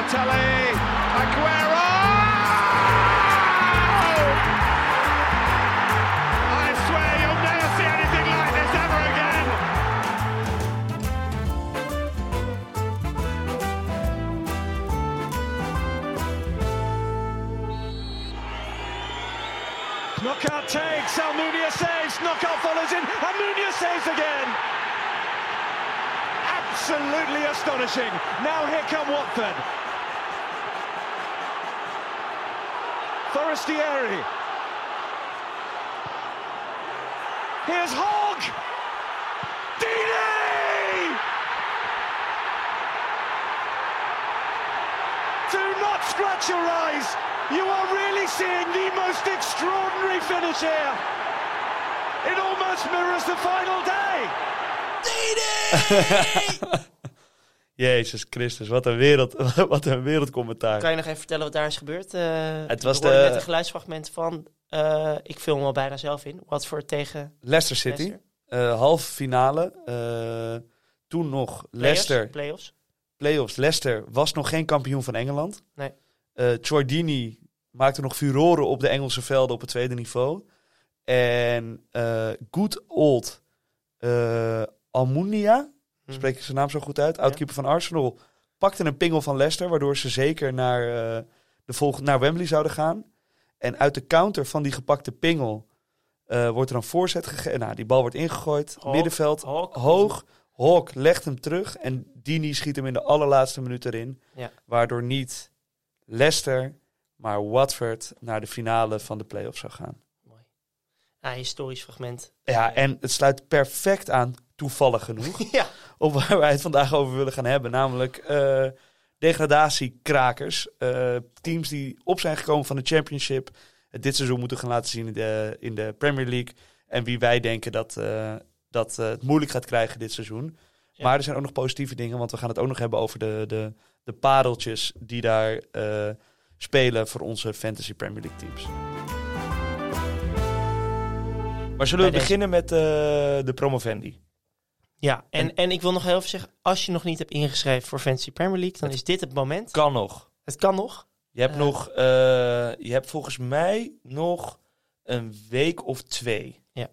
Balotelli, Aguero! I swear you'll never see anything like this ever again. Knockout takes, Almunia saves, knockout follows in, Almunia saves again. Absolutely astonishing. Now here come Watford. Forestieri. Here's Hogg. Deeney! Do not scratch your eyes. You are really seeing the most extraordinary finish here. It almost mirrors the final day. Jezus Christus, wat een, wereld, wat een wereldcommentaar. Kan je nog even vertellen wat daar is gebeurd? Uh, Het was de- net een geluidsfragment van, eh, ik film al bijna zelf in, Watford tegen Leicester City, Leicester. eh, halve finale. toen nog Leicester, Playoffs. playoffs. Leicester was nog geen kampioen van Engeland. Nee. Troy Deeney maakte nog furoren op de Engelse velden op het tweede niveau. En good old Almunia. Spreek ik zijn naam zo goed uit, oudkeeper van Arsenal, pakte een pingel van Leicester, waardoor ze zeker naar, eh, de volgende, naar Wembley zouden gaan. En uit de counter van die gepakte pingel eh, wordt er een voorzet gegeven. Nou, die bal wordt ingegooid, Hawk, middenveld, Hawk. hoog. Hawk legt hem terug en Dini schiet hem in de allerlaatste minuut erin. Ja. Waardoor niet Leicester, maar Watford naar de finale van de play-offs zou gaan. Mooi. Ja, historisch fragment. Ja, en het sluit perfect aan, toevallig genoeg, Ja. Op waar wij het vandaag over willen gaan hebben. Namelijk eh, degradatiekrakers. Eh, teams die op zijn gekomen van de Championship. Het dit seizoen moeten gaan laten zien in de, in de Premier League. En wie wij denken dat, eh, dat eh, het moeilijk gaat krijgen dit seizoen. Ja. Maar er zijn ook nog positieve dingen. Want we gaan het ook nog hebben over de, de, de pareltjes die daar eh, spelen voor onze Fantasy Premier League teams. Maar zullen we Bij deze- beginnen met eh, de promovendi? Ja, en, en ik wil nog heel even zeggen, als je nog niet hebt ingeschreven voor Fantasy Premier League, dan is dit het moment. Kan nog. Het kan nog. Je hebt Eh. nog, eh, je hebt volgens mij nog een week of twee. Ja.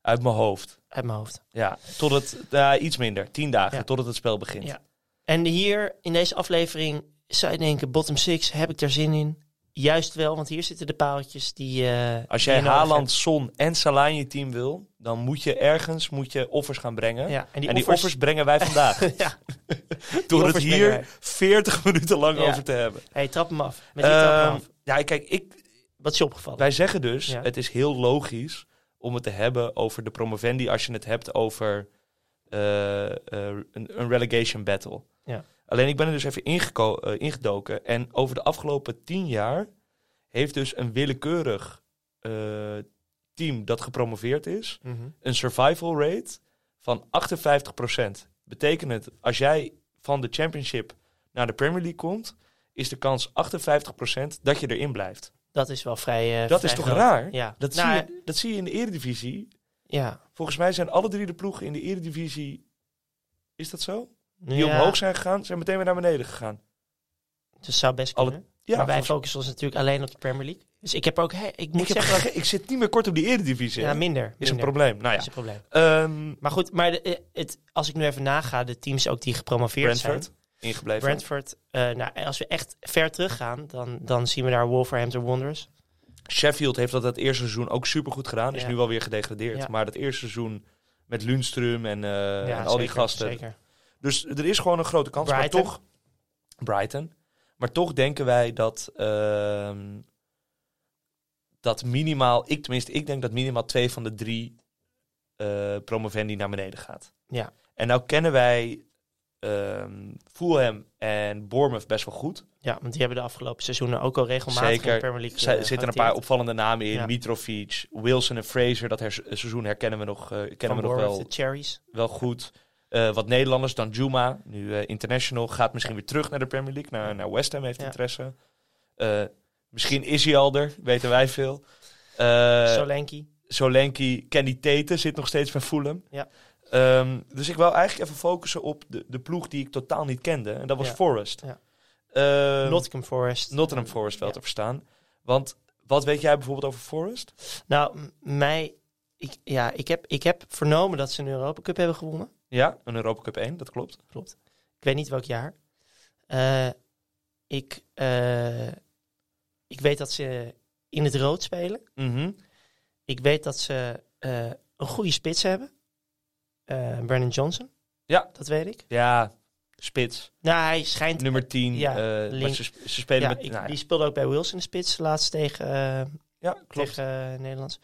Uit mijn hoofd. Uit mijn hoofd. Ja, tot het, nou, iets minder. Tien dagen, Ja. totdat het spel begint. Ja. En hier in deze aflevering zou je denken, bottom six, heb ik daar zin in? Juist wel, want hier zitten de paaltjes die... eh, Als jij Haaland. Son en Salah in je team wil, dan moet je ergens moet je offers gaan brengen. Ja, en die, en die offers... offers, brengen wij vandaag. door het hier wij. 40 minuten lang Ja. over te hebben. hey, trap hem af. Met die trap hem Ehm, af. ja, kijk, ik, Wat is je opgevallen? Wij zeggen dus, Ja. het is heel logisch om het te hebben over de promovendi als je het hebt over eh, eh, een, een relegation battle. Ja. Alleen ik ben er dus even eh, ingedoken en over de afgelopen tien jaar heeft dus een willekeurig eh, team dat gepromoveerd is Mhm. een survival rate van 58%. Betekent het, als jij van de championship naar de Premier League komt, is de kans 58% dat je erin blijft. Dat is wel vrij... eh, Dat vrij is toch groot. raar? Ja. Dat, Nou, zie je, dat zie je in de eredivisie. Ja. Volgens mij zijn alle drie de ploegen in de eredivisie... Is dat zo? Die ja, omhoog zijn gegaan, zijn meteen weer naar beneden gegaan. Dus zou best Alle- kunnen. Ja, maar wij focussen ons natuurlijk alleen op de Premier League. Dus ik heb ook... Hey, ik moet ik, heb zeggen... ik zit niet meer kort op die eredivisie. ja, minder. is een probleem. Nou ja. is een probleem. Ehm, Maar goed, maar de, eh, het, als ik nu even naga, de teams ook die gepromoveerd Brentford, zijn. ingebleven. Brentford. eh, nou, als we echt ver teruggaan, dan, dan zien we daar Wolverhampton Wanderers. Sheffield heeft dat het eerste seizoen ook supergoed gedaan. Is Ja. nu wel weer gedegradeerd. Ja. Maar dat eerste seizoen met Lundström en, eh, en al die gasten. Zeker. Dus er is gewoon een grote kans. Brighton. Maar toch, Brighton. Maar toch denken wij dat, ehm, dat minimaal, ik tenminste, ik denk dat minimaal twee van de drie eh promovendi naar beneden gaat. Ja. En nou kennen wij ehm Fulham en Bournemouth best wel goed. Ja, want die hebben de afgelopen seizoenen ook al regelmatig in Zeker. de Premier League Er eh, zitten een paar opvallende namen in. Ja. Mitrovic, Wilson en Fraser. Dat her- seizoen herkennen we nog, eh, kennen Van we nog Bournemouth, wel, de Cherries. wel goed. Eh, wat Nederlanders dan Juma, nu eh, international, gaat misschien weer terug naar de Premier League. Naar, naar West Ham heeft Ja. interesse. Eh, misschien is hij al er, weten wij veel. Solanke. Solanke, Kenny Tete zit nog steeds bij Fulham. Ja. Ehm, dus ik wil eigenlijk even focussen op de, de ploeg die ik totaal niet kende. En dat was Ja. Forest. Ja. Ehm, Nottingham Forest. Nottingham Forest wel te verstaan. Want wat weet jij bijvoorbeeld over Forest? Nou, mij... Ik, ja, ik heb, ik heb vernomen dat ze een Europa Cup hebben gewonnen. Ja, een Europa Cup 1, dat klopt. Klopt. Ik weet niet welk jaar. Eh, ik, eh, ik weet dat ze in het rood spelen. Mhm. Ik weet dat ze eh, een goede spits hebben. Brandon Johnson. Ja. Dat weet ik. Ja, spits, Nou, hij schijnt... nummer 10. Ja, ze, ze spelen ja, met... ik- nou die speelde ook bij Wilson spits laatst tegen, ja, klopt. tegen Nederlands.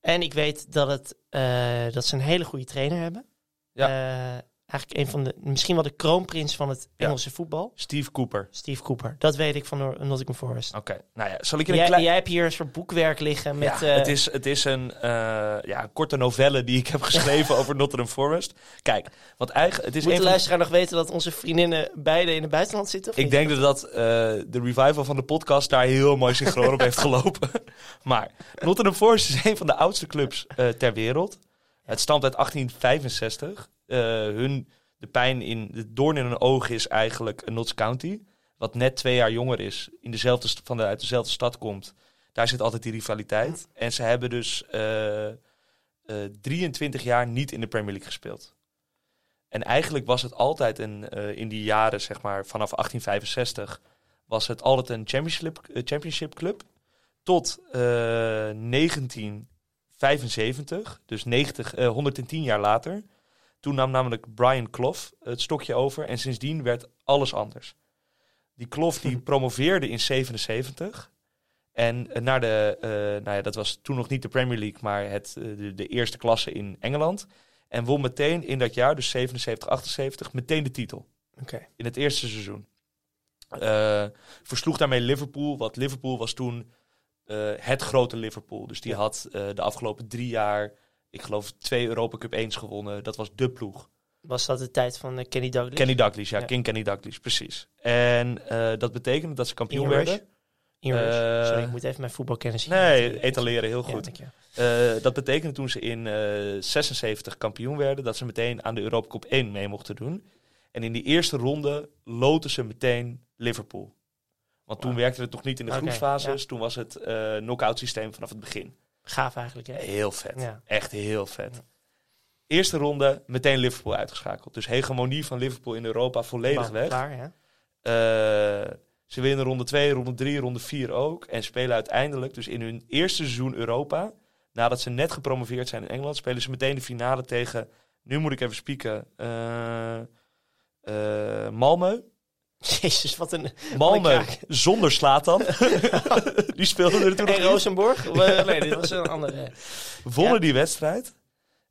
En ik weet dat, het, dat ze een hele goede trainer hebben. Ja. Eh, eigenlijk een van de, misschien wel de kroonprins van het Ja. Engelse voetbal. Steve Cooper. Steve Cooper. Dat weet ik van Nottingham Forest. Oké, nou ja, zal ik je een Jij, klein... jij hebt hier een soort boekwerk liggen met... ja, eh, het, is, het is een eh, ja, korte novelle die ik heb geschreven over Nottingham Forest. Kijk, want eigenlijk... Het is Moet de luisteraar nog weten dat onze vriendinnen beide in het buitenland zitten? Ik denk dat, dat eh, de revival van de podcast daar heel mooi synchroon op heeft gelopen. maar Nottingham Forest is een van de oudste clubs eh, ter wereld. Het stamt uit 1865. Eh, hun, de pijn in de doorn in hun oog is eigenlijk Notts County. Wat net twee jaar jonger is, in dezelfde van uit dezelfde stad komt. Daar zit altijd die rivaliteit. En ze hebben dus eh, eh, 23 jaar niet in de Premier League gespeeld. En eigenlijk was het altijd een, in die jaren, zeg maar, vanaf 1865, was het altijd een championship, championship club. Tot 19 75, dus 90, 110 eh, jaar later. Toen nam namelijk Brian Clough het stokje over en sindsdien werd alles anders. Die Clough die promoveerde in 77 en eh, naar de, eh, nou ja, dat was toen nog niet de Premier League, maar het, de, eerste klasse in Engeland. En won meteen in dat jaar, dus 77, 78, meteen de titel. In het eerste seizoen. Versloeg daarmee Liverpool, want Liverpool was toen eh, het grote Liverpool. Dus die had eh, de afgelopen drie jaar, ik geloof, twee Europa Cup 1's gewonnen. Dat was de ploeg. Was dat de tijd van eh, Kenny Douglas? Kenny Dalglish, ja, Ja. King Kenny Dalglish, precies. En dat betekende dat ze kampioen werden. Eh, Sorry, ik moet even mijn voetbalkennis zien. Nee, etaleren, heel goed. dat betekende toen ze in eh 76 kampioen werden, dat ze meteen aan de Europa Cup 1 mee mochten doen. En in die eerste ronde loten ze meteen Liverpool. Want toen Wauw. werkte het nog niet in de groepsfases. Toen was het eh knock-out systeem vanaf het begin. Gaaf eigenlijk, hè? Heel vet. Ja. Echt heel vet. Eerste ronde, meteen Liverpool uitgeschakeld. Dus hegemonie van Liverpool in Europa volledig weg. Klaar, ja. Eh, ze winnen ronde 2, ronde 3, ronde 4 ook. En spelen uiteindelijk, dus in hun eerste seizoen Europa, nadat ze net gepromoveerd zijn in Engeland, spelen ze meteen de finale tegen, nu moet ik even spieken, eh, Malmö. Jezus, wat een... Malmö zonder Slatan. die speelden er toen En. Rosenborg? Eh, nee, dit was een andere. Wonnen Ja. die wedstrijd.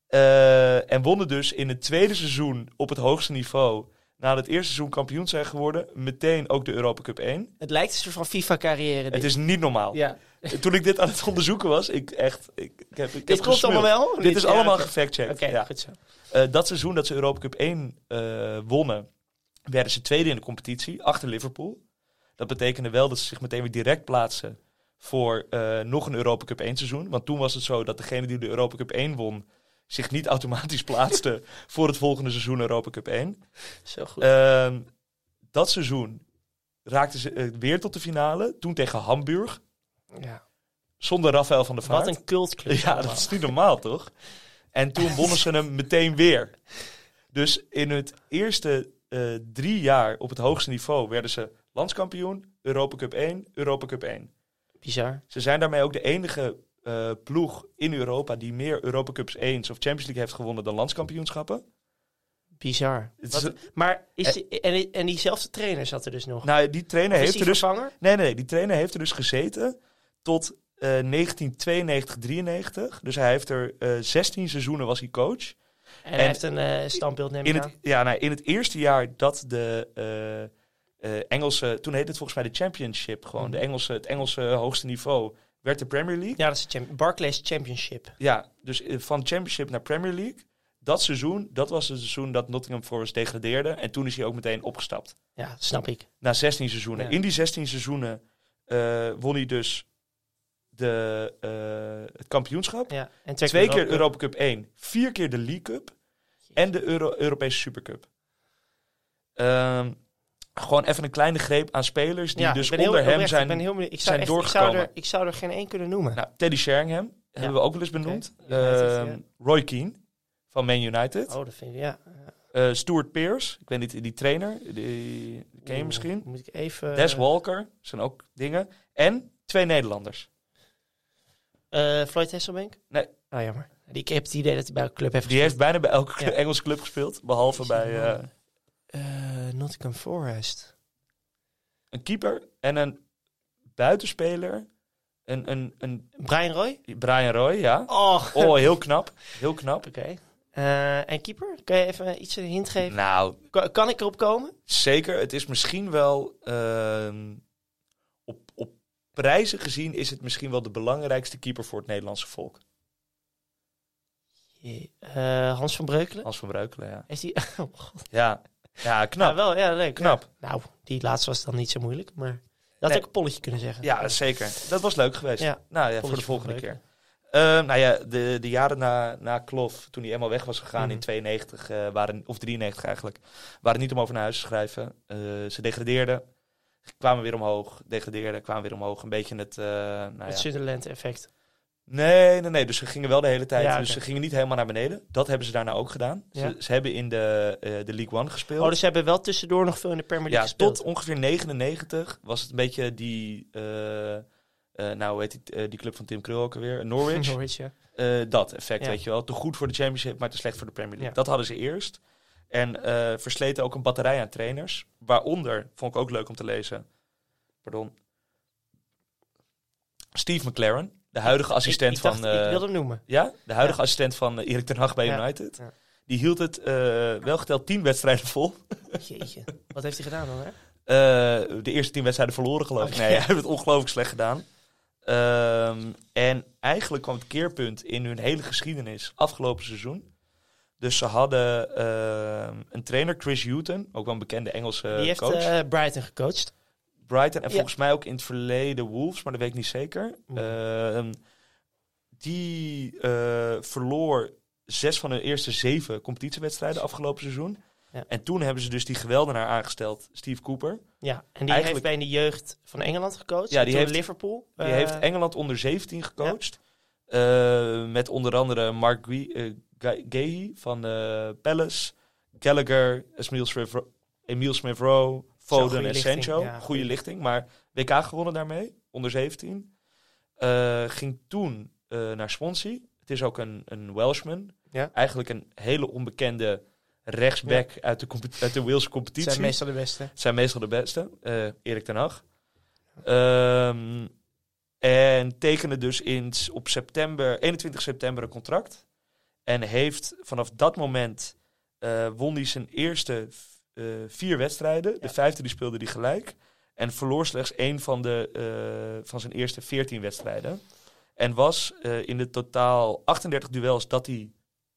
Eh, en wonnen dus in het tweede seizoen op het hoogste niveau. Na het eerste seizoen kampioen zijn geworden. Meteen ook de Europa Cup 1. Het lijkt een soort van FIFA-carrière. Het is niet normaal. Ja. Toen ik dit aan het onderzoeken was, ik echt... Ik, ik heb, ik Dit klopt allemaal wel? Dit is Ja, allemaal gefactcheckt. Oké, ja. goed zo. Eh, dat seizoen dat ze Europa Cup 1 eh, wonnen, werden ze tweede in de competitie, achter Liverpool. Dat betekende wel dat ze zich meteen weer direct plaatsen voor eh, nog een Europa Cup 1 seizoen. Want toen was het zo dat degene die de Europa Cup 1 won, zich niet automatisch plaatste voor het volgende seizoen Europa Cup 1. Zo goed. Ehm, dat seizoen raakten ze eh, weer tot de finale, toen tegen Hamburg, ja. zonder Rafael van der Vaart. Wat een cultclub. Ja, dat is niet normaal, toch? En toen wonnen ze hem meteen weer. Dus in het eerste eh, drie jaar op het hoogste niveau werden ze landskampioen, Europa Cup 1, Europa Cup 1. Bizar. Ze zijn daarmee ook de enige eh, ploeg in Europa die meer Europa Cups 1 of Champions League heeft gewonnen dan landskampioenschappen. Bizar. Wat- maar is die, en, en diezelfde trainer zat er dus nog? nou, die trainer Of heeft die er dus vervanger? Nee, nee, die trainer heeft er dus gezeten tot eh 1992, 93. Dus hij heeft er eh 16 seizoenen was hij coach. En, hij heeft een eh, standbeeld, neem ik In aan. het, ja, nou, in het eerste jaar dat de eh, eh, Engelse, toen heette het volgens mij de Championship, gewoon Mhm. de Engelse, het Engelse hoogste niveau, werd de Premier League. Ja, dat is de Barclays Championship. Ja, dus van Championship naar Premier League. Dat seizoen, dat was het seizoen dat Nottingham Forest degradeerde. En toen is hij ook meteen opgestapt. Ja, dat snap ik. Na 16 seizoenen. Ja. In die 16 seizoenen won hij dus de, eh, het kampioenschap. Ja. En Twee keer Europa. Europa Cup 1, vier keer de League Cup en de Euro Europese Supercup. Ehm, Gewoon even een kleine greep aan spelers die Ja, dus heel onder hem oprecht, zijn. Ik ben heel. Ik zijn zou, echt, ik, zou doorgekomen. er, ik zou er geen één kunnen noemen. Nou, Teddy Sheringham hebben we ook wel eens benoemd. United, Ehm. Roy Keane van Man United. Oh, dat vind ik, ja. Eh, Stuart Pearce, ik weet niet, die trainer, die, ken je misschien. Moet ik even... Des Walker, zijn ook dingen. En twee Nederlanders. Eh, Floyd Hasselbank? Nee. Oh, jammer. Die, ik heb het idee dat hij bij een club heeft Die heeft bijna bij elke Ja. Engelse club gespeeld, behalve bij Eh, Nottingham Forest. een keeper en een buitenspeler. Een, een, een Brian Roy? Brian Roy, ja. Oh, Oh, heel knap. Heel knap. oké. En keeper? Kan je even iets een hint geven? Nou, Kan, kan ik erop komen? zeker. Het is misschien wel ehm, prijzen gezien is het misschien wel de belangrijkste keeper voor het Nederlandse volk. Eh, Hans van Breukelen? Hans van Breukelen, ja. Is die... Oh. Ja, ja Ja, knap. wel, ja, leuk. Knap. Ja. Nou, die laatste was dan niet zo moeilijk, maar... Dat Nee. had ik een polletje kunnen zeggen. Ja, zeker. Dat was leuk geweest. Ja, nou ja, voor de volgende keer. Eh, nou ja, de, de jaren na, na Klof, toen hij eenmaal weg was gegaan in Mhm. 92, eh, waren, of 93 eigenlijk, waren niet om over naar huis te schrijven. Ze degradeerden, kwamen weer omhoog, degradeerden, kwamen weer omhoog. Een beetje het, eh, nou ja. Het Sunderland effect. Nee, nee, nee. Dus ze gingen wel de hele tijd. Ja, Dus ze gingen niet helemaal naar beneden. Dat hebben ze daarna ook gedaan. Ja. Ze, ze hebben in de, eh, de League One gespeeld. Oh, dus ze hebben wel tussendoor nog veel in de Premier League ja, gespeeld. tot ongeveer 99 was het een beetje die. eh, nou, hoe heet die, die club van Tim Krul ook alweer? Norwich. Norwich, ja. Dat effect, Ja. weet je wel. Te goed voor de Championship, maar te slecht voor de Premier League. Ja. Dat hadden ze eerst. En eh, versleten ook een batterij aan trainers. Waaronder, vond ik ook leuk om te lezen. Pardon. Steve McLaren, de huidige assistent ik, ik dacht, van. eh, ik wilde hem noemen. ja, de huidige Ja. assistent van eh, Erik ten Hag bij Ja. United. Ja. Die hield het eh, wel geteld tien wedstrijden vol. Jeetje. Wat heeft hij gedaan dan, hè? Eh, de eerste tien wedstrijden verloren, geloof ik. Oké. Nee, hij heeft het ongelooflijk slecht gedaan. Ehm, en eigenlijk kwam het keerpunt in hun hele geschiedenis afgelopen seizoen. Dus ze hadden ehm, een trainer, Chris Hutton, ook wel een bekende Engelse Die heeft coach. eh, Brighton gecoacht. Brighton en ja. volgens mij ook in het verleden Wolves, maar dat weet ik niet zeker. Mm. Ehm, die eh, verloor zes van hun eerste zeven competitiewedstrijden afgelopen seizoen. Ja. En toen hebben ze dus die geweldenaar aangesteld, Steve Cooper. Ja, en die Eigenlijk- heeft bij in de jeugd van Engeland gecoacht. Ja, die heeft- Liverpool. Die Eh, heeft Engeland onder 17 gecoacht. Eh, met onder andere Mark Gui- eh, Ga- Gahey van eh, Palace, Gallagher, Emile Smith- Smith-Rowe, Foden en Sancho. ja, goede lichting, maar WK gewonnen daarmee, onder 17. Eh, ging toen eh, naar Swansea. Het is ook een, een Welshman. Ja. Eigenlijk een hele onbekende rechtsback uit, de uit de Wales competitie. zijn meestal de beste. Zijn meestal de beste. eh Erik ten Hag. Ehm, en tekende dus in, op september, 21 september een contract. En heeft vanaf dat moment eh, won hij zijn eerste eh, vier wedstrijden. De vijfde die speelde hij gelijk. En verloor slechts één van, de, eh, van zijn eerste 14 wedstrijden. En was in de totaal 38 duels dat hij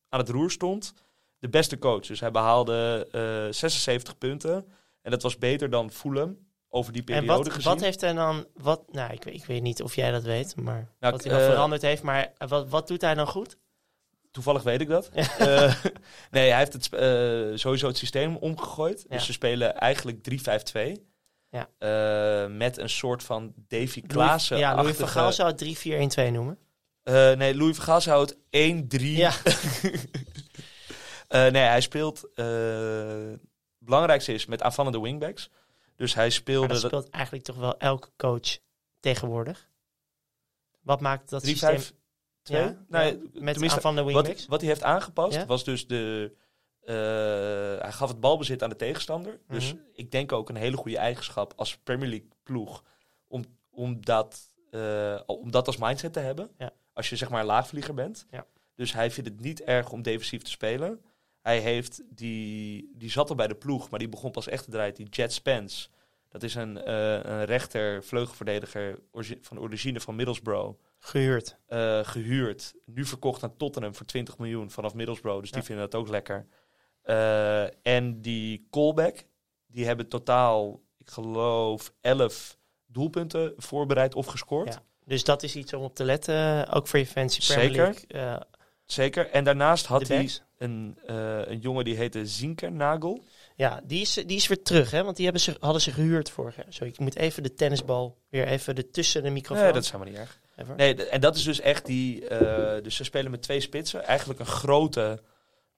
aan het roer stond, de beste coach. Dus hij behaalde eh 76 punten. En dat was beter dan Fulham over die En periode wat, gezien. wat heeft hij dan... Wat, nou, ik weet, ik weet niet of jij dat weet, maar Nou, wat hij dan veranderd heeft. Maar wat, wat doet hij dan goed? Toevallig weet ik dat. uh, nee, hij heeft het, uh, sowieso het systeem omgegooid. Dus ze spelen eigenlijk 3-5-2. Ja. Uh, met een soort van Davy Klaassen. Ja, Louis van zou het 3-4-1-2 noemen. nee, Louis van Gaal 1-3. Ja. nee, hij speelt... belangrijkste is met aanvallende wingbacks. Dus hij speelde... Maar dat speelt eigenlijk toch wel elke coach tegenwoordig? Wat maakt dat 3, systeem... Twee? Ja, nou, met van wingbacks. Wat, wat hij heeft aangepast was dus de... Eh, hij gaf het balbezit aan de tegenstander. Mhm. Dus ik denk ook een hele goede eigenschap als Premier League ploeg om, om, dat, eh, om dat als mindset te hebben. Als je zeg maar een laagvlieger bent. Ja. Dus hij vindt het niet erg om defensief te spelen. Hij heeft die, die zat al bij de ploeg, maar die begon pas echt te draaien. Die Jet Spence. Dat is een, eh, een rechter vleugelverdediger van origine van Middlesbrough. Gehuurd. eh, gehuurd. Nu verkocht aan Tottenham voor 20 miljoen vanaf Middlesbrough. Dus die Ja. vinden dat ook lekker. Eh, en die callback, die hebben totaal, ik geloof, 11 doelpunten voorbereid of gescoord. Ja. Dus dat is iets om op te letten. Ook voor je fancy Premier Zeker. League. eh, Zeker. En daarnaast had hij een, eh, een jongen die heette Zinker Nagel. Ja, die is, die is weer terug, hè? Want die hebben ze, hadden ze gehuurd vorig jaar. Sorry, ik moet even de tennisbal weer even de tussen de microfoon. Nee, dat is helemaal niet erg. Nee, en dat is dus echt die. eh, dus ze spelen met twee spitsen. Eigenlijk een grote,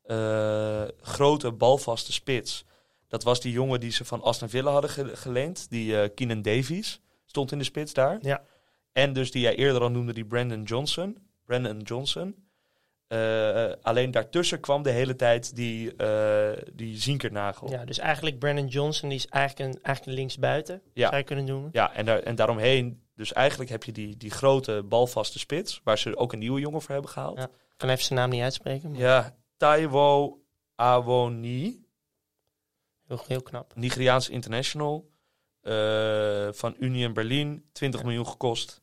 eh, grote balvaste spits. Dat was die jongen die ze van Aston Villa hadden ge- geleend. Die eh Keenan Davies stond in de spits daar. Ja. En dus die jij eerder al noemde, die Brandon Johnson. Brandon Johnson. Eh, alleen daartussen kwam de hele tijd die, eh die Zinkernagel. Ja, dus eigenlijk Brandon Johnson, die is eigenlijk een, eigenlijk een linksbuiten, Ja. zou je kunnen noemen. Ja, en, daar, en daaromheen, dus eigenlijk heb je die, die grote balvaste spits, waar ze ook een nieuwe jongen voor hebben gehaald. Ja. Ik kan even zijn naam niet uitspreken, maar Ja, Taiwo Awoni, heel, heel knap. Nigeriaans international, eh, van Union Berlin, 20 Ja. miljoen gekost.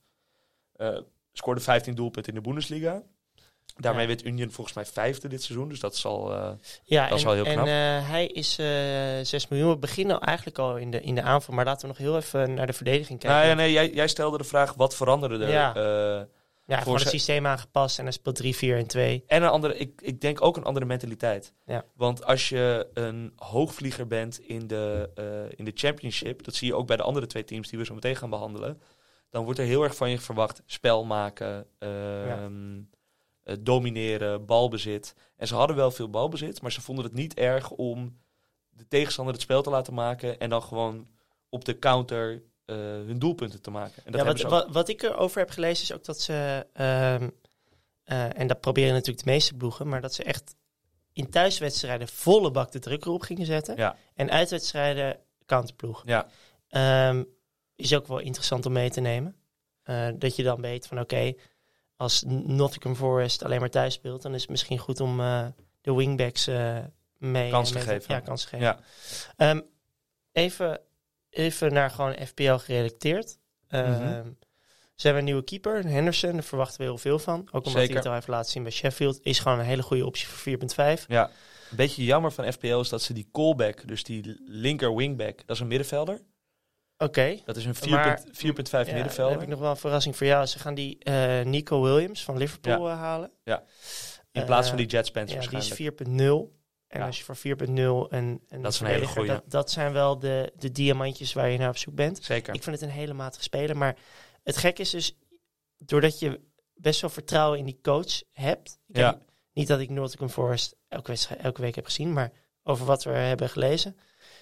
Eh, scoorde 15 doelpunten in de Bundesliga. Daarmee werd Union volgens mij vijfde dit seizoen, dus dat is al... eh, Ja, Dat is en, wel heel en knap. eh, hij is eh 6 miljoen. We beginnen eigenlijk al in de, in de aanval, maar laten we nog heel even naar de verdediging kijken. nou ja, nee, jij, jij stelde de vraag, wat veranderde er? Ja. Eh, Ja, Voor het systeem aangepast en hij speelt 3, 4 en 2. En een andere, ik, ik denk ook een andere mentaliteit. Ja. Want als je een hoogvlieger bent in de, eh, in de championship, dat zie je ook bij de andere twee teams die we zo meteen gaan behandelen, dan wordt er heel erg van je verwacht spel maken, ehm, eh, domineren, balbezit. En ze hadden wel veel balbezit, maar ze vonden het niet erg om de tegenstander het spel te laten maken en dan gewoon op de counter eh, hun doelpunten te maken. En dat Ja, wat, wat, wat ik erover heb gelezen is ook dat ze, ehm, eh, en dat proberen natuurlijk de meeste ploegen, maar dat ze echt in thuiswedstrijden volle bak de druk erop gingen zetten. Ja. En uitwedstrijden counterploeg. Ja. Ehm, is ook wel interessant om mee te nemen. Dat je dan weet van oké, als Nottingham Forest alleen maar thuis speelt, dan is het misschien goed om eh, de wingbacks eh mee Kans te geven. Ja, kans te geven. Ja. Ehm, even, even naar gewoon FPL gerelateerd. Ehm, Mhm. Ze hebben een nieuwe keeper, Henderson. Daar verwachten we heel veel van. Ook omdat Zeker. hij het al heeft laten zien bij Sheffield. Is gewoon een hele goede optie voor 4.5. Ja, een beetje jammer van FPL is dat ze die callback, dus die linker wingback, dat is een middenvelder. Oké. Dat is een 4,5 Maar- 4,5 Ja, middenvelder. dan heb ik nog wel een verrassing voor jou. Ze gaan die eh, Nico Williams van Liverpool eh, halen. Ja. In plaats van Eh, die Jetspence Ja, die is 4.0. En Ja. als je voor 4.0 en, en Dat is een hele goeie. Dat, dat zijn wel de, de diamantjes waar je naar op zoek bent. Zeker. Ik vind het een hele matige speler. Maar het gek is dus, doordat je best wel vertrouwen in die coach hebt. Ik Ja. heb- niet dat ik Nottingham Forest elke, elke week heb gezien, maar over wat we hebben gelezen.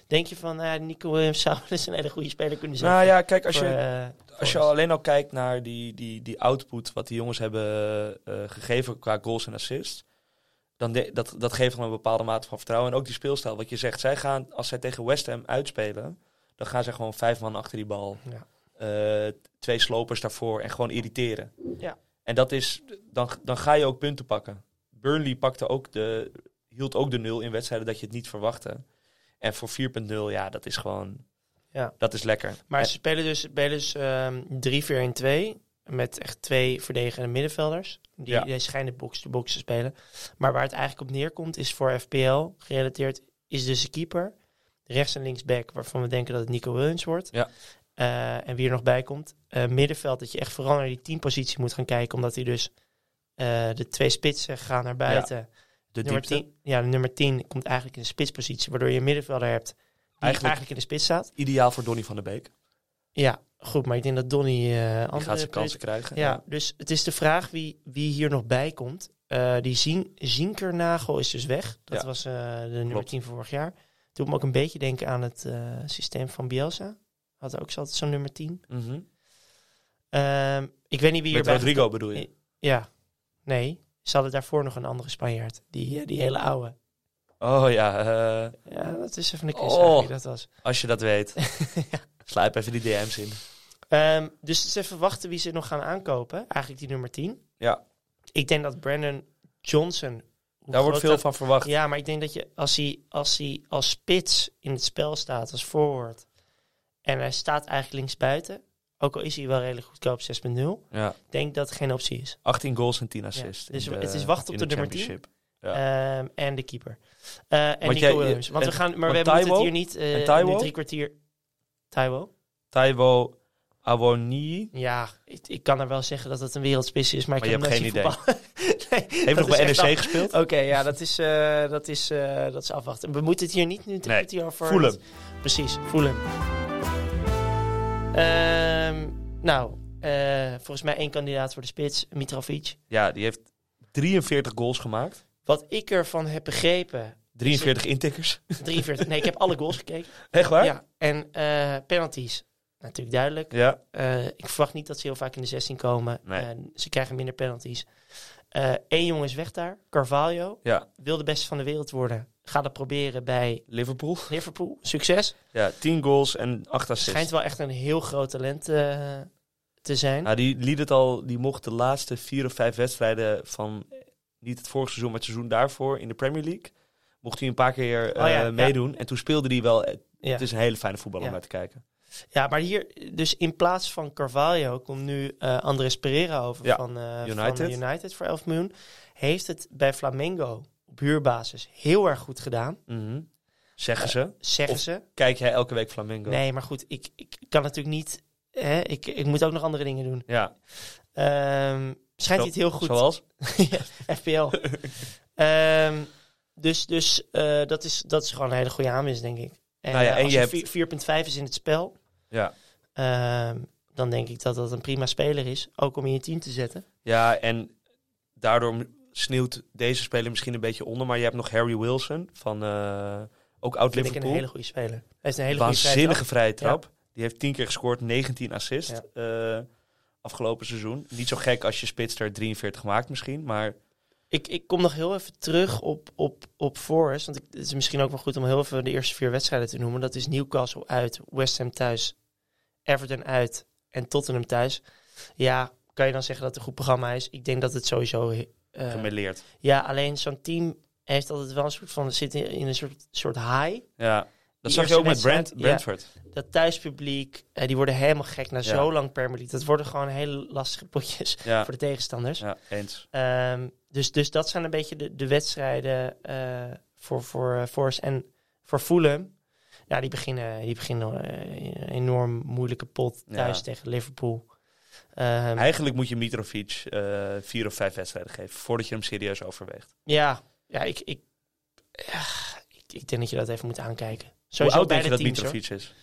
Denk je van, ja, Nico Williams zou wel eens een hele goede speler kunnen zijn. nou ja, kijk, als voor, je, eh, als je alleen al kijkt naar die, die, die output wat die jongens hebben eh, gegeven qua goals en assists. Dan de, dat, dat geeft hem een bepaalde mate van vertrouwen. En ook die speelstijl. Wat je zegt, zij gaan, als zij tegen West Ham uitspelen, dan gaan ze gewoon vijf man achter die bal. Ja. Eh, twee slopers daarvoor en gewoon irriteren. Ja. En dat is, dan, dan ga je ook punten pakken. Burnley pakte ook de, hield ook de nul in wedstrijden dat je het niet verwachtte. En voor 4.0, ja, dat is gewoon, Ja. dat is lekker. Maar En- ze spelen dus, spelen dus ehm 3-4-1-2 met echt twee verdedigende middenvelders. Die, Ja. die schijnen box-to-box te spelen. Maar waar het eigenlijk op neerkomt is voor FPL gerelateerd is dus de keeper. Rechts en links back waarvan we denken dat het Nico Williams wordt. Ja. Eh, en wie er nog bij komt. Eh, middenveld dat je echt vooral naar die teampositie moet gaan kijken. Omdat hij dus eh, de twee spitsen gaan naar buiten. De nummer diepte. 10, ja, de nummer 10 komt eigenlijk in de spitspositie. Waardoor je een middenvelder hebt die Eigenlijk- eigenlijk, in de spits staat. Ideaal voor Donny van der Beek. Ja, goed. Maar ik denk dat Donny Die andere gaat zijn kansen krijgen. Ja, dus het is de vraag wie, wie hier nog bij komt. Eh, die Zien, Zinkernagel is dus weg. Dat Ja. was eh, de nummer Klopt. 10 van vorig jaar. Doet me ook een beetje denken aan het systeem van Bielsa. Had ook altijd zo'n nummer 10. Mhm. Ehm, ik weet niet wie Met hierbij... Rodrigo bedoel je? Ja, nee. Ze hadden daarvoor nog een andere Spanjaard. Die, eh, die hele oude. Oh ja, eh, Ja, dat is even een quiz Oh. wie dat was. als je dat weet. Slijp even die DM's in. Ehm, dus het is even wachten wie ze nog gaan aankopen. Eigenlijk die nummer 10. Ja, Ik denk dat Brandon Johnson... daar wordt veel dat- van verwacht. Ja, maar ik denk dat je als hij, als hij als spits in het spel staat, als forward, en hij staat eigenlijk linksbuiten, ook al is hij wel redelijk goedkoop 6.0, Ja. denk dat het geen optie is. 18 goals en 10 assists. Ja, dus het is wachten op in de nummer 10. championship. Ja. Ehm, en de keeper. Eh, en Want Nico jij- Williams. Want en- we gaan, maar we hebben het hier niet eh En Taiwo? in de drie kwartier. Taiwo? Taiwo Awoni. Ja, ik, ik kan er wel zeggen dat het een wereldspits is, maar, ik Maar heb geen voetballen. nee, Heeft nog bij NEC gespeeld? Oké, ja, dat is, eh, dat, is, eh, dat is afwachten. We moeten het hier niet nu Nee, nee, over... Fulham. Precies, voelen. Nou, eh, volgens mij één kandidaat voor de spits, Mitrovic. Ja, die heeft 43 goals gemaakt. Wat ik ervan heb begrepen, 43 intikkers. 43, nee, ik heb alle goals gekeken. Echt waar? Ja, en eh, penalties, natuurlijk duidelijk. Ja. Eh, ik verwacht niet dat ze heel vaak in de 16 komen. Nee. Ze krijgen minder penalties. Eén jongen is weg daar, Carvalho. Ja. Wil de beste van de wereld worden. Ga dat proberen bij Liverpool. Liverpool. Succes. Ja, 10 goals en 8 assists. Schijnt wel echt een heel groot talent eh, te zijn. Nou, die liet het al, die mocht de laatste vier of vijf wedstrijden van eh, niet het vorige seizoen, maar het seizoen daarvoor in de Premier League. Mocht hij een paar keer eh, Oh ja, ja. meedoen. En toen speelde hij wel. eh, ja. Het is een hele fijne voetballer om Ja. naar te kijken. ja, maar hier, dus in plaats van Carvalho komt nu eh Andres Pereira over Ja, van, eh, United. van United voor 11 miljoen. Heeft het bij Flamengo op huurbasis heel erg goed gedaan, Mhm. Zeggen ze. zeggen Of- ze. Kijk jij elke week Flamengo? Nee, maar goed, ik, ik kan natuurlijk niet. Hè, ik, ik moet ook nog andere dingen doen. Ja. Ehm, schijnt hij het heel goed. Zoals? FPL. Ehm, dus dus eh, dat, is, dat is gewoon een hele goede aanwinst, denk ik. En, Nou ja, eh, en je hebt- vier- 4,5 is in het spel, Ja. ehm, dan denk ik dat dat een prima speler is. Ook om in je team te zetten. Ja, en daardoor sneeuwt deze speler misschien een beetje onder. Maar je hebt nog Harry Wilson van eh, ook oud Vind ik een Liverpool. hele goede speler. Hij is een hele Waanzinnige vrije trap. Die heeft 10 keer gescoord, 19 assists eh, afgelopen seizoen. Niet zo gek als je spits er 43 maakt misschien, maar. Ik, ik kom nog heel even terug op, op, op Forest. Want ik, het is misschien ook wel goed om heel even de eerste vier wedstrijden te noemen. Dat is Newcastle uit, West Ham thuis, Everton uit en Tottenham thuis. Ja, kan je dan zeggen dat het een goed programma is? Ik denk dat het sowieso... gemeleerd. Ja, alleen zo'n team heeft altijd wel een soort van zit in, in een soort, soort high. Ja, dat zag je ook met Brent, ja. Brentford. Dat thuispubliek, eh, die worden helemaal gek na Ja. zo lang Premier League. Dat worden gewoon hele lastige potjes Ja, voor de tegenstanders. ja eens. Ehm, dus, dus dat zijn een beetje de, de wedstrijden eh, voor, voor Forest en voor Fulham. Ja, die beginnen, die beginnen een enorm moeilijke pot thuis tegen Liverpool. Ehm, Eigenlijk moet je Mitrovic eh, vier of vijf wedstrijden geven voordat je hem serieus overweegt. ja, ja, ik, ik, ja, ik, ik denk dat je dat even moet aankijken. Hoe oud denk je dat. Mitrovic is?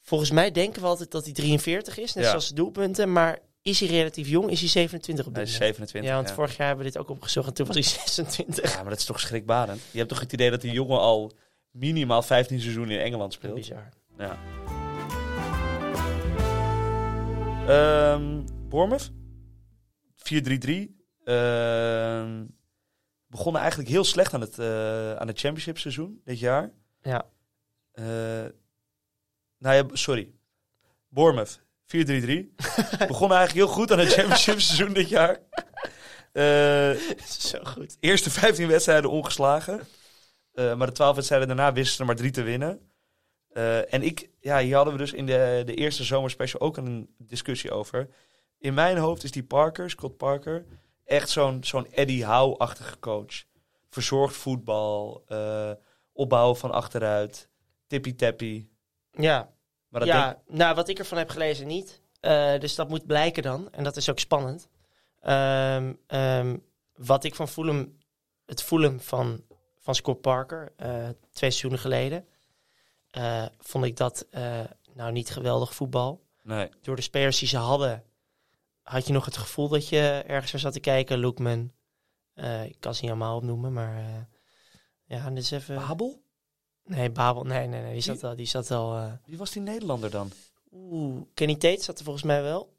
Volgens mij denken we altijd dat hij 43 is, net Ja. zoals de doelpunten. Maar is hij relatief jong? Is hij 27 op dit moment? 27. Ja, want ja. vorig jaar hebben we dit ook opgezocht en toen was hij 26. Ja, maar dat is toch schrikbarend? Je hebt toch het idee dat die jongen al minimaal 15 seizoenen in Engeland speelt? Bizar. Ja. Ehm Bournemouth? 4-3-3. Ehm, begonnen eigenlijk heel slecht aan het, eh, aan het championship seizoen dit jaar. Ja. Eh, nou ja, sorry. Bournemouth, 4-3-3. begonnen eigenlijk heel goed aan het championship seizoen dit jaar. Eh, Zo goed. eerste 15 wedstrijden ongeslagen. Maar de 12 wedstrijden daarna wisten ze er maar drie te winnen. Eh, en ik, ja, hier hadden we dus in de, de eerste zomerspecial ook een discussie over. In mijn hoofd is die Parker, Scott Parker, echt zo'n zo'n Eddie Howe-achtige coach. Verzorgd voetbal, eh, opbouwen van achteruit, tippy-tappy. Ja, Maar dat ja denk- nou wat ik ervan heb gelezen niet. Eh, dus dat moet blijken dan. En dat is ook spannend. Ehm, ehm, wat ik van Fulham, het Fulham van, van Scott Parker, twee seizoenen geleden, eh, vond ik dat eh, nou niet geweldig voetbal. nee. door de spelers die ze hadden, had je nog het gevoel dat je ergens naar zat te kijken. Lookman, eh, ik kan ze niet allemaal opnoemen, maar ja, dit is even... Babel? Nee, Babel, nee, nee, nee, die zat al, die zat al... Wie was die Nederlander dan? Oeh, Kenny Tate zat er volgens mij wel.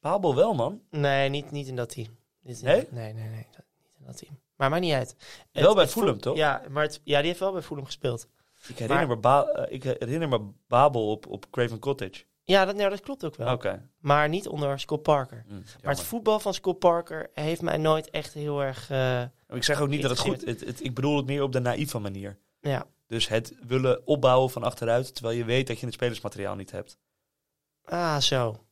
Babel wel, man. Nee, niet, niet in dat team. Niet in- Nee? Nee, nee, nee, dat- niet in dat team. Maar maakt niet uit. Wel Het- bij Fulham, Fu- toch? Ja, maar het, ja, die heeft wel bij Fulham gespeeld. Ik herinner, Maar- me, Ba- eh, ik herinner me Babel op, op Craven Cottage. Ja, dat, nou, dat klopt ook wel. Maar niet onder Scott Parker. Hm, Maar het voetbal van Scott Parker heeft mij nooit echt heel erg... eh, Ik zeg ook niet dat het goed het, het, Ik bedoel het meer op de naïeve manier. ja, Dus het willen opbouwen van achteruit, terwijl je weet dat je het spelersmateriaal niet hebt. Ah, zo.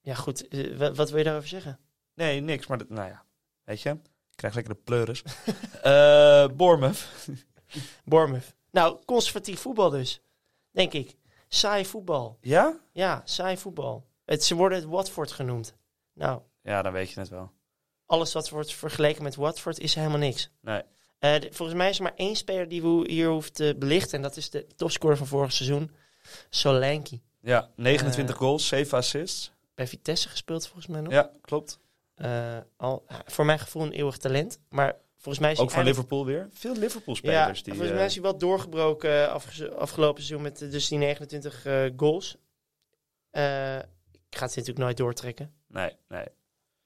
Ja, goed. Eh, wa- wat wil je daarover zeggen? Nee, niks. Maar dat, nou ja, weet je. Ik krijg lekker de pleuris. Eh Bournemouth. Bournemouth. Nou, conservatief voetbal dus. Denk ik. Saai voetbal. Ja? Ja, saai voetbal. Het, ze worden het Watford genoemd. Nou, Ja, dan weet je het wel. alles wat wordt vergeleken met Watford is helemaal niks. Nee. Eh, de- volgens mij is er maar één speler die we hier hoeven te belichten. En dat is de topscorer van vorig seizoen. Solanke. Ja, 29 Eh, goals, 7 assists. Bij Vitesse gespeeld volgens mij nog. Ja, klopt. Eh, al, voor mijn gevoel een eeuwig talent. Maar volgens mij is Ook van Liverpool weer. Veel Ja, Liverpool-spelers. die, volgens eh, mij is hij wel doorgebroken eh, afge- afgelopen seizoen met eh, dus die 29 eh, goals. Eh, ik ga het natuurlijk nooit doortrekken, Nee, nee.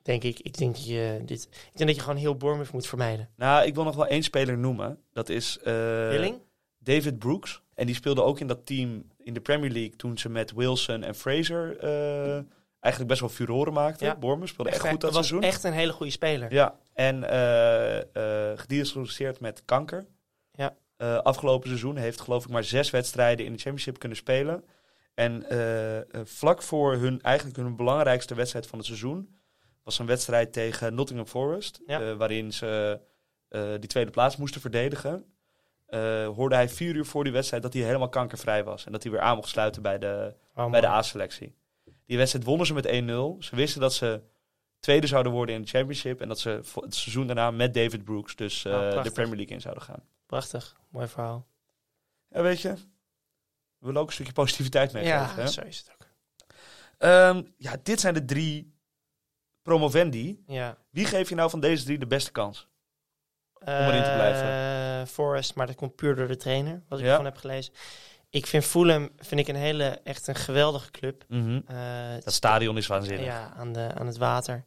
denk ik. Ik denk, dat je, dit, ik denk dat je gewoon heel Bournemouth moet vermijden. Nou, ik wil nog wel één speler noemen. Dat is Willing? David Brooks. En die speelde ook in dat team in de Premier League toen ze met Wilson en Fraser eigenlijk best wel furoren maakten. Ja. Bournemouth speelde echt, Echt, goed dat was seizoen. echt een hele goede speler. Ja, en eh eh gediagnosticeerd met kanker. Ja. Eh, afgelopen seizoen heeft geloof ik maar zes wedstrijden in de Championship kunnen spelen. En vlak voor hun, eigenlijk hun belangrijkste wedstrijd van het seizoen... was een wedstrijd tegen Nottingham Forest... Ja. waarin ze die tweede plaats moesten verdedigen. Hoorde hij vier uur voor die wedstrijd dat hij helemaal kankervrij was. En dat hij weer aan mocht sluiten bij de, Oh, bij de. A-selectie. Die wedstrijd wonnen ze met 1-0. Ze wisten dat ze tweede zouden worden in de Championship. En dat ze het seizoen daarna met David Brooks dus eh, Oh, de. Premier League in zouden gaan. Prachtig, mooi verhaal. Ja, weet je, we willen ook een stukje positiviteit meegeven. Ja, hè? zo is het ook. Ehm, ja, dit zijn de drie promovendi. Ja. Wie geef je nou van deze drie de beste kans? erin te blijven. Eh, Forest, maar dat komt puur door de trainer, wat ik Ja. ervan heb gelezen. Ik vind Fulham vind ik een hele, echt een geweldige club. Eh, Dat stadion is waanzinnig. ja, aan, de, aan het water.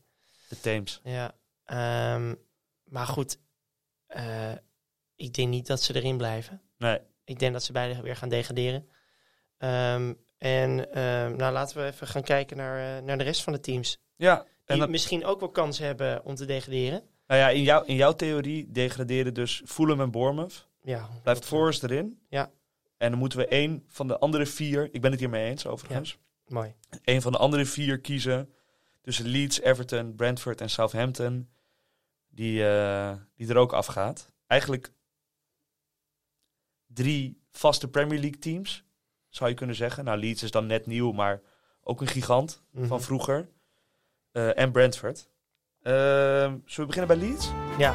De Thames. Ja. Ehm, maar goed, eh, ik denk niet dat ze erin blijven. Nee. Ik denk dat ze beide weer gaan degraderen. Ehm, en ehm, nou, laten we even gaan kijken naar, eh, naar de rest van de teams. Ja, en Die misschien ook wel kans hebben om te degraderen. nou ja, in, jou, in jouw theorie degraderen dus Fulham en Bournemouth. Ja, Blijft Forest erin. Ja. En dan moeten we één van de andere vier, ik ben het hiermee eens overigens, Mooi. één van de andere vier kiezen. Tussen Leeds, Everton, Brentford en Southampton. Die, eh, die er ook afgaat. Eigenlijk drie vaste Premier League teams, zou je kunnen zeggen. Nou, Leeds is dan net nieuw, maar ook een gigant Mhm. van vroeger. Eh, en Brentford. Ehm, zullen we beginnen bij Leeds? Ja.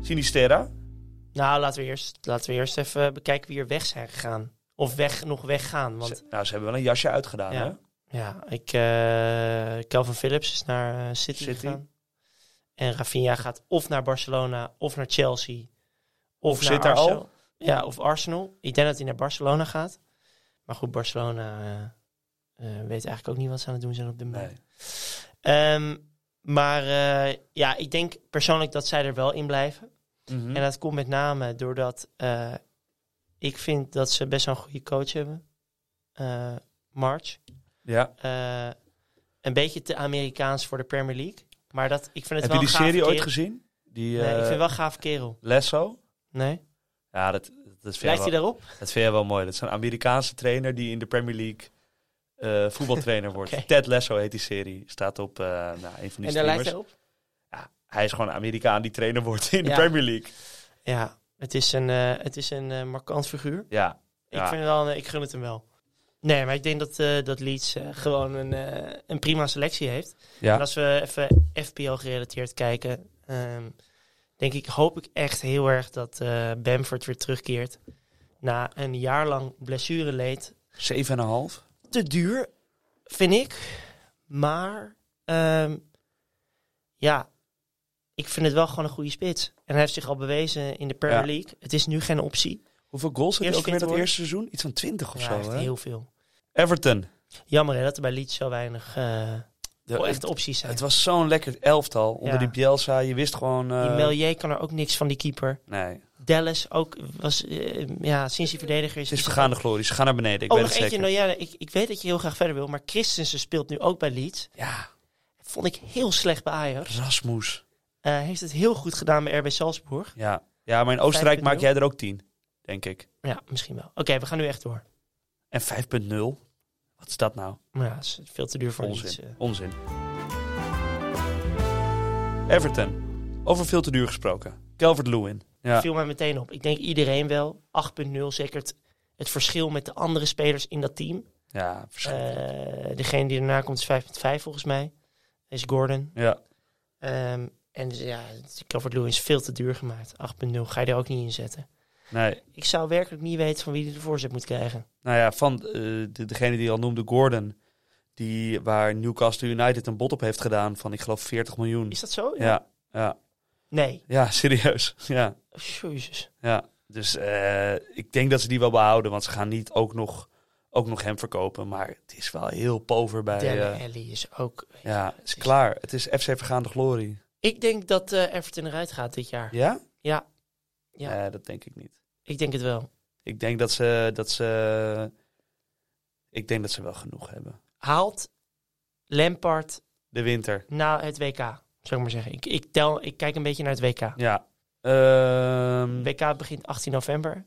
Sinisterra. Nou, laten we, eerst, laten we eerst even bekijken wie er weg zijn gegaan. Of weg, nog weggaan. Want Ze, nou, ze hebben wel een jasje uitgedaan, Ja. hè? Ja, ik, eh Calvin Phillips is naar eh, City, City. gegaan. En Rafinha gaat of naar Barcelona of naar Chelsea. Of, Of naar zit daar Arsenal. al? Ja, of Arsenal. Ik denk dat hij naar Barcelona gaat. Maar goed, Barcelona eh, weet eigenlijk ook niet wat ze aan het doen zijn op dit moment. Nee. Ehm, maar ja, ik denk persoonlijk dat zij er wel in blijven. Mhm. En dat komt met name doordat ik vind dat ze best wel een goede coach hebben. March. Ja. Eh, een beetje te Amerikaans voor de Premier League. Maar dat, ik vind het Heb wel je die serie ooit gezien? Die Nee, ik eh, vind het wel gaaf kerel. Lesso? Nee? Ja, dat, dat, vind Lijkt hij daarop? dat vind jij wel mooi. Dat is een Amerikaanse trainer die in de Premier League eh, voetbaltrainer wordt. Ted Lasso heet die serie. Staat op nou, een van die En daar lijkt hij op? Ja, hij is gewoon een Amerikaan die trainer wordt in de. Premier League. Ja, het is een, het is een markant figuur. Ja, Ik, Ja. vind het wel, ik gun het hem wel. Nee, maar ik denk dat, eh, dat Leeds eh, gewoon een, eh, een prima selectie heeft. ja. En als we even FPL gerelateerd kijken, ehm, denk ik, hoop ik echt heel erg dat Bamford weer terugkeert. Na een jaar lang blessureleed. 7,5. Te duur, vind ik. Maar ehm, ja, ik vind het wel gewoon een goede spits. En hij heeft zich al bewezen in de Premier Ja. League. Het is nu geen optie. Hoeveel goals had hij ook weer dat worden. eerste seizoen? Iets van 20 of Ja, zo, echt hè? heel veel. Everton. Jammer hè, dat er bij Leeds zo weinig eh De- echt opties zijn. het was zo'n lekker elftal onder Ja. die Bielsa. Je wist gewoon... eh, Die Melier kan er ook niks van, die keeper. nee, Dallas ook was, eh, ja, sinds die verdediger is... het is vergaande glorie. Ze gaan naar beneden, ik Oh, weet nog het eentje. zeker. Nou ja, ik, ik weet dat je heel graag verder wil, maar Christensen speelt nu ook bij Leeds. Ja, Vond ik heel slecht bij Ajax. Rasmus. Heeft het heel goed gedaan bij RB Salzburg. Ja. ja, maar in Oostenrijk 5.0. maak jij er ook 10, denk ik. Ja, misschien wel. Oké, we gaan nu echt door. En 5.0? Wat is dat nou? Ja, dat is veel te duur voor Onzin. Eh. Onzin. Everton. Over veel te duur gesproken. Calvert Lewin. Ja. Viel mij meteen op. Ik denk iedereen wel. 8.0, zeker het het verschil met de andere spelers in dat team. Ja, verschrikkelijk. Eh, degene die daarna komt is 5,5 volgens mij. Is Gordon. ja. Ehm, en dus, ja, Calvert Lewin is veel te duur gemaakt. 8,0 ga je er ook niet in zetten. Nee. Ik zou werkelijk niet weten van wie hij de voorzet moet krijgen. Nou ja, van de, degene die je al noemde, Gordon. Die, waar Newcastle United een bod op heeft gedaan van, ik geloof, 40 miljoen. Is dat zo? Ja, ja. Nee. Ja, serieus. Ja, Jezus. ja. Dus eh, ik denk dat ze die wel behouden, want ze gaan niet ook nog, ook nog hem verkopen. Maar het is wel heel pover bij... Dele eh, Alli is ook... ja, het is klaar. Het is FC Vergaande Glorie. Ik denk dat eh, Everton eruit gaat dit jaar. Ja? Ja. Ja. Nee, dat denk ik niet. Ik denk het wel. Ik denk dat ze, dat ze... Ik denk dat ze wel genoeg hebben. Haalt Lampard De winter. na het WK, zou ik maar zeggen. Ik, ik, tel, ik kijk een beetje naar het WK. Ja. Ehm, WK begint 18 november.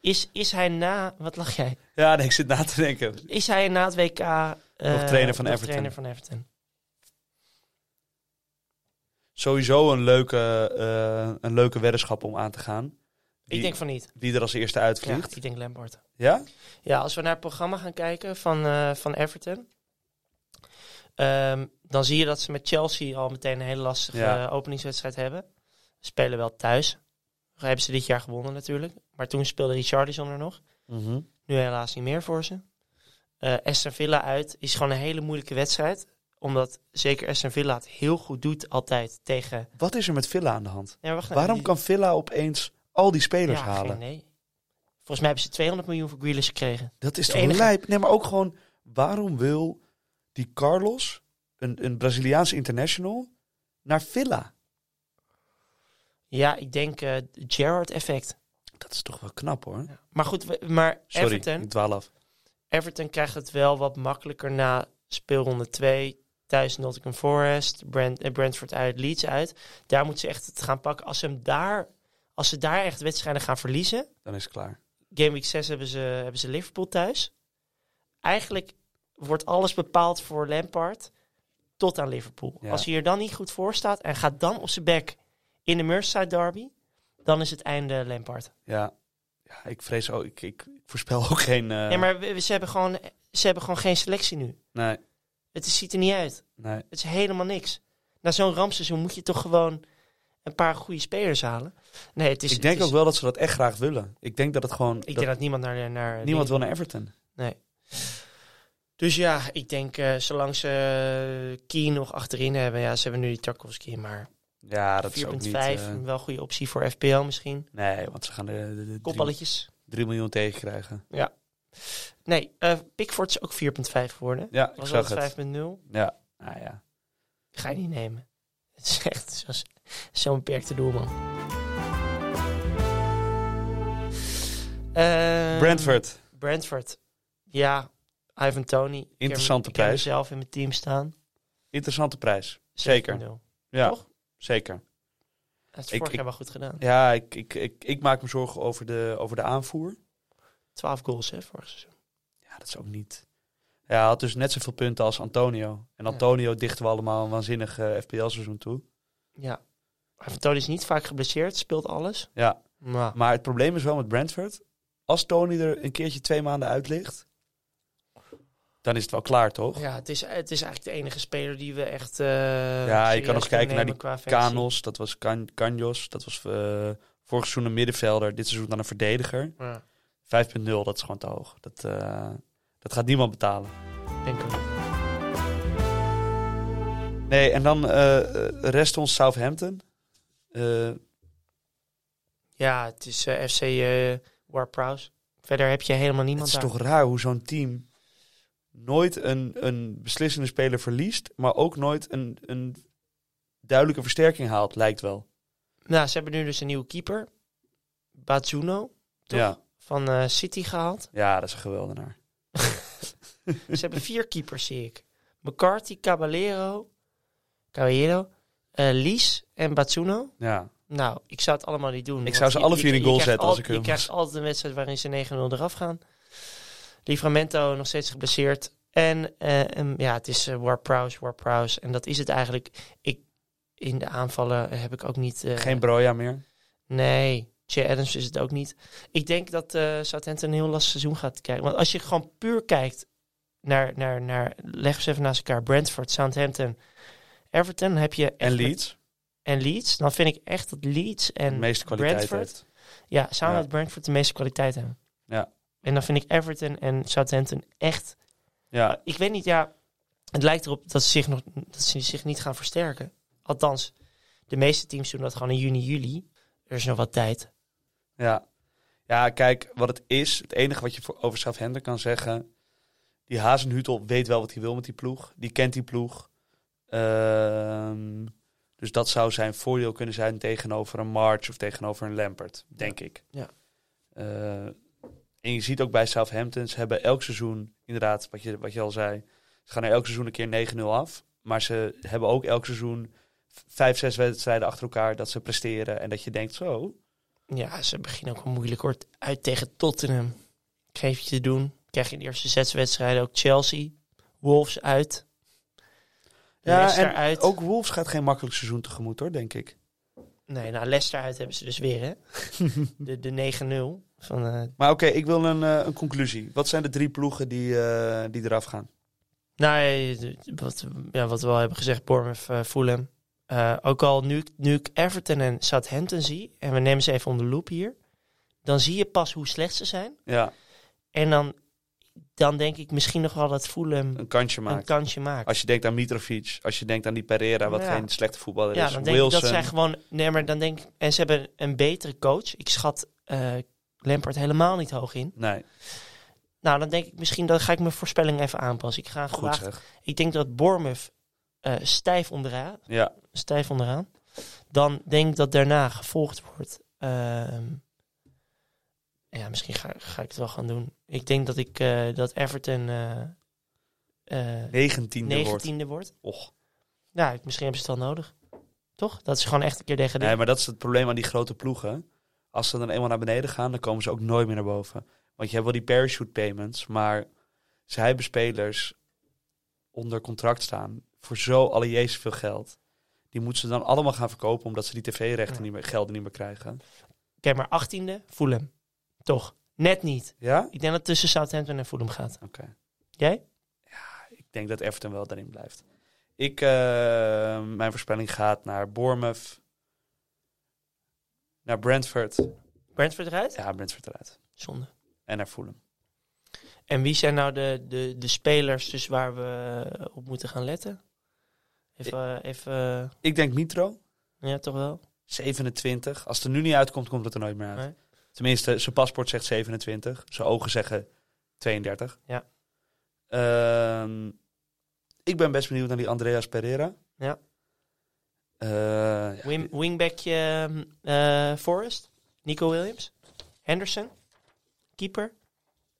Is, is hij na... Wat lach jij? ja, nee, ik zit na te denken. Is hij na het WK... eh, Nog trainer van nog Everton. trainer van Everton. Sowieso een leuke, eh, een leuke weddenschap om aan te gaan. Ik denk van niet. wie er als eerste Ja, uitvliegt. ik denk Lampard. Ja? Ja, als we naar het programma gaan kijken van, eh, van Everton. ehm, dan zie je dat ze met Chelsea al meteen een hele lastige Ja. eh, openingswedstrijd hebben. Ze spelen wel thuis. Hebben ze dit jaar gewonnen natuurlijk. Maar toen speelde Richarlison er nog. Mhm. Nu helaas niet meer voor ze. Eh Aston Villa uit is gewoon een hele moeilijke wedstrijd. Omdat zeker Aston Villa het heel goed doet altijd tegen... Wat is er met Villa aan de hand? Ja, wacht Waarom kan Villa opeens al die spelers ja, halen? geen idee. Volgens mij hebben ze 200 miljoen voor Grealish gekregen. Dat is De toch enige- lijp? Nee, maar ook gewoon... Waarom wil die Carlos, een, een Braziliaanse international, naar Villa? Ja, ik denk eh Gerrard effect. Dat is toch wel knap hoor. Maar goed, we- maar Sorry, Everton, ik dwaal af. Everton krijgt het wel wat makkelijker na speelronde 2. Thuis Nottingham Forest, Brent, eh, Brentford uit, Leeds uit. Daar moeten ze echt het gaan pakken. Als ze, hem daar, als ze daar echt wedstrijden gaan verliezen. Dan is het klaar. Game week 6 hebben ze, hebben ze Liverpool thuis. Eigenlijk wordt alles bepaald voor Lampard tot aan Liverpool. Ja. Als hij er dan niet goed voor staat en gaat dan op zijn bek in de Merseyside derby, dan is het einde Lampard. Ja, ja ik vrees ook... Ik, ik, voorspel ook geen... eh, Nee, maar we- ze, hebben gewoon, ze hebben gewoon geen selectie nu. Nee, Het ziet er niet uit. nee. Het is helemaal niks. Na zo'n rampseizoen moet je toch gewoon een paar goede spelers halen. Nee, het is, ik denk is- ook wel dat ze dat echt graag willen. Ik denk dat het gewoon... Ik dat denk dat niemand naar... naar niemand wil naar Everton. Nee. Dus ja, ik denk eh, zolang ze uh, Key nog achterin hebben. Ja, ze hebben nu die Tarkovsky, maar 4.5 Ja, dat is ook niet... eh, wel een goede optie voor FPL misschien. nee, want ze gaan de, de, de Kopballetjes. 3 miljoen tegenkrijgen. Nee, eh Pickford is ook 4.5 geworden. Ja, ik Was zag dat het. 5.0? Ja, nou ja. Ga je niet nemen. Het is echt zo'n zo beperkte doelman. Eh, Brentford. Brentford. Ja, Ivan Tony. Ik heb hem- Interessante ik heb prijs. zelf in mijn team staan. Interessante prijs. Zeker. 7-0. Ja, Toch? zeker. Dat is vorig ik- jaar wel goed gedaan. Ja, ik, ik, ik, ik maak me zorgen over de, over de aanvoer. 12 goals hè, vorig seizoen. Ja, dat is ook niet... Ja, hij had dus net zoveel punten als Antonio. En Ja. Antonio dichten we allemaal een waanzinnig eh, FPL-seizoen toe. Ja. Tony is niet vaak geblesseerd, speelt alles. Ja, Maar maar het probleem is wel met Brentford. Als Tony er een keertje twee maanden uit ligt, dan is het wel klaar, toch? ja, het is, het is eigenlijk de enige speler die we echt. eh Ja, je kan nog kijken naar die. Canos, dat was Can Canjos, dat was eh, vorig seizoen een middenvelder, dit seizoen dan een verdediger. 5.0, Ja, dat is gewoon te hoog. Dat, eh, dat gaat niemand betalen. denk ik. Nee, en dan rest ons Southampton. Eh, Ja, het is eh, FC eh Warprowse. Verder heb je helemaal het niemand is daar. toch raar hoe zo'n team nooit een, een beslissende speler verliest, maar ook nooit een, een duidelijke versterking haalt, lijkt wel. Nou, ze hebben nu dus een nieuwe keeper. Bazuno? Ja. van City gehaald. ja, dat is een geweldenaar. Ze hebben vier keepers, zie ik. McCarthy, Caballero, Caballero, Lies en Bazuno. Ja. Nou, ik zou het allemaal niet doen. Ik zou ze je- alle je- vier in je goal krijgt zetten als al- ik Je hun krijgt was. altijd een wedstrijd waarin ze 9-0 eraf gaan. Livramento nog steeds geblesseerd. En eh, ja, het is uh, War Prowse, War Prowse. En dat is het eigenlijk. Ik, in de aanvallen heb ik ook niet... eh, Geen Broja meer. Nee. Che Adams is het ook niet. Ik denk dat eh Southampton een heel lastig seizoen gaat krijgen. Want als je gewoon puur kijkt naar, naar, naar leg ze even naast elkaar, Brentford, Southampton, Everton, heb je En Leeds, en Leeds. Dan vind ik echt dat Leeds de en meeste kwaliteit Brentford, heeft. ja, samen Ja. met Brentford de meeste kwaliteit hebben. Ja. En dan vind ik Everton en Southampton echt Ja, ik weet niet, ja. Het lijkt erop dat ze zich, nog, dat ze zich niet gaan versterken. Althans, de meeste teams doen dat gewoon in juni, juli. Er is nog wat tijd. ja. Ja, kijk, wat het is, het enige wat je voor, over Southampton kan zeggen, die Hazenhutel weet wel wat hij wil met die ploeg. Die kent die ploeg. Ehm, dus dat zou zijn voordeel kunnen zijn tegenover een March of tegenover een Lampert, denk ik. Ja. Eh, en je ziet ook bij Southampton, ze hebben elk seizoen, inderdaad, wat je, wat je al zei, ze gaan er elk seizoen een keer 9-0 af. Maar ze hebben ook elk seizoen vijf, zes wedstrijden achter elkaar dat ze presteren. En dat je denkt, zo, Ja, ze beginnen ook wel moeilijk hoor. Uit tegen Tottenham. Ik geef je te doen. Krijg je in de eerste zes wedstrijden ook Chelsea. Wolves uit. Ja, Leicester en uit. ook Wolves gaat geen makkelijk seizoen tegemoet hoor, denk ik. Nee, nou Leicester uit hebben ze dus weer hè. de de 9-0 van eh, Maar oké, ik wil een, eh, een conclusie. Wat zijn de drie ploegen die, eh, die eraf gaan? Nou, wat, ja, wat we al hebben gezegd, Bournemouth, Fulham. Ook al nu, nu ik Everton en Southampton zie, en we nemen ze even onder de loep hier, dan zie je pas hoe slecht ze zijn. Ja, En dan, dan denk ik misschien nog wel dat Fulham een kansje een maken. kansje maakt. Als je denkt aan Mitrovic, als je denkt aan die Pereira, wat Ja. geen slechte voetballer ja, is. dan denk Wilson. ik dat zij gewoon, nee, maar dan denk ik, en ze hebben een betere coach. Ik schat eh Lampard helemaal niet hoog in. Nee, Nou, dan denk ik misschien, dat ga ik mijn voorspelling even aanpassen. Ik ga goed zeg. ik denk dat Bournemouth eh, stijf onderaan, Ja, stijf onderaan. Dan denk ik dat daarna gevolgd wordt. ehm, ja, misschien ga, ga ik het wel gaan doen. Ik denk dat ik eh, dat Everton negentiende wordt. 19e wordt. Och. Ja, misschien hebben ze het wel nodig. Toch? Dat is gewoon echt een keer tegen Nee, maar dat is het probleem aan die grote ploegen. Als ze dan eenmaal naar beneden gaan, dan komen ze ook nooit meer naar boven. Want je hebt wel die parachute payments, maar zij hebben spelers onder contract staan voor zo alle jezus veel geld. Die moeten ze dan allemaal gaan verkopen omdat ze die tv-rechten Ja. niet meer, gelden niet meer krijgen. Oké, maar 18e, Fulham. Toch? Net niet. Ja? Ik denk dat het tussen Southampton en Fulham gaat. Oké. Jij? Ik denk dat Everton wel daarin blijft. Ik, eh, mijn voorspelling gaat naar Bournemouth, naar Brentford. Brentford eruit? Ja, Brentford eruit. Zonde. En naar Fulham. En wie zijn nou de, de, de spelers dus waar we eh, op moeten gaan letten? Even, eh, even Ik denk Mitro. ja, toch wel? 27. Als het er nu niet uitkomt, komt het er nooit meer uit. Nee. Tenminste, zijn paspoort zegt 27. Zijn ogen zeggen 32. Ja. Ehm, ik ben best benieuwd naar die Andreas Pereira. Ja. Eh, Wing, wingbackje eh Forrest, Nico Williams, Henderson, keeper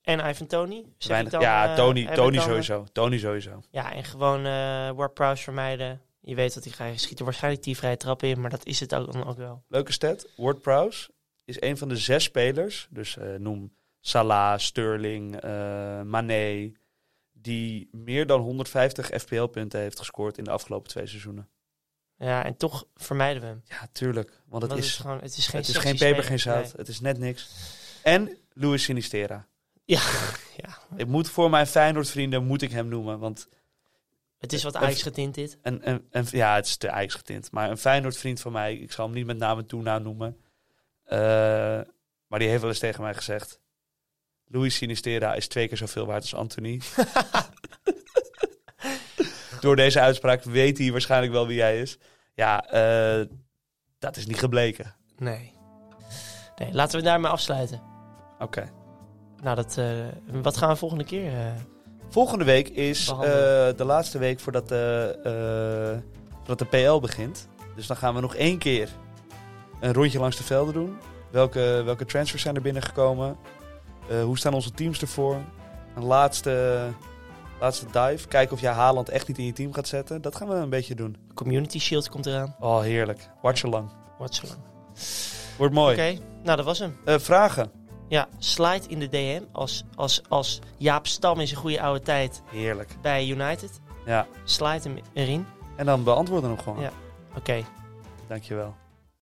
en Ivan Tony. Dan, ja, eh, Tony, Tony sowieso. Tony sowieso. Ja, en gewoon Ward Prowse vermijden. Je weet dat hij gaat schieten waarschijnlijk die vrije trap in, maar dat is het ook, dan ook wel. Leuke stat. Ward Prowse is een van de zes spelers. Dus eh, noem Salah, Sterling, Mané. Die meer dan 150 FPL-punten heeft gescoord in de afgelopen twee seizoenen. Ja, en toch vermijden we hem. Ja, tuurlijk. Want het Want is, gewoon, het is geen, het is geen peper, geen zout. Nee. Het is net niks. En Luis Sinistera. Ja, ja, Ik moet voor mijn Feyenoord-vrienden moet ik hem noemen. Want het is wat Ajax getint dit. een, een- ja, het is te Ajax getint. Maar een Feyenoord-vriend van mij, ik zal hem niet met naam en toenaam noemen. Eh, maar die heeft wel eens tegen mij gezegd... Luis Sinistera is twee keer zoveel waard als Anthony. Door deze uitspraak weet hij waarschijnlijk wel wie hij is. Ja, eh, dat is niet gebleken. Nee. Nee, laten we daarmee afsluiten. Oké. Nou, dat, eh, wat gaan we volgende keer? Volgende week is de laatste week voordat de, voordat de PL begint. Dus dan gaan we nog één keer een rondje langs de velden doen. Welke, welke transfers zijn er binnengekomen? Eh, hoe staan onze teams ervoor? Een laatste, laatste dive. Kijken of jij Haaland echt niet in je team gaat zetten. Dat gaan we een beetje doen. Community Shield komt eraan. Oh, heerlijk. Watch along. Wat zo lang. Wordt mooi. Oké, nou dat was hem. Eh, vragen? Ja, slide in de DM als, als, als Jaap Stam in zijn goede oude tijd Heerlijk. bij United. Ja. Slide hem erin. En dan beantwoorden we hem gewoon. Ja. Oké. Dankjewel.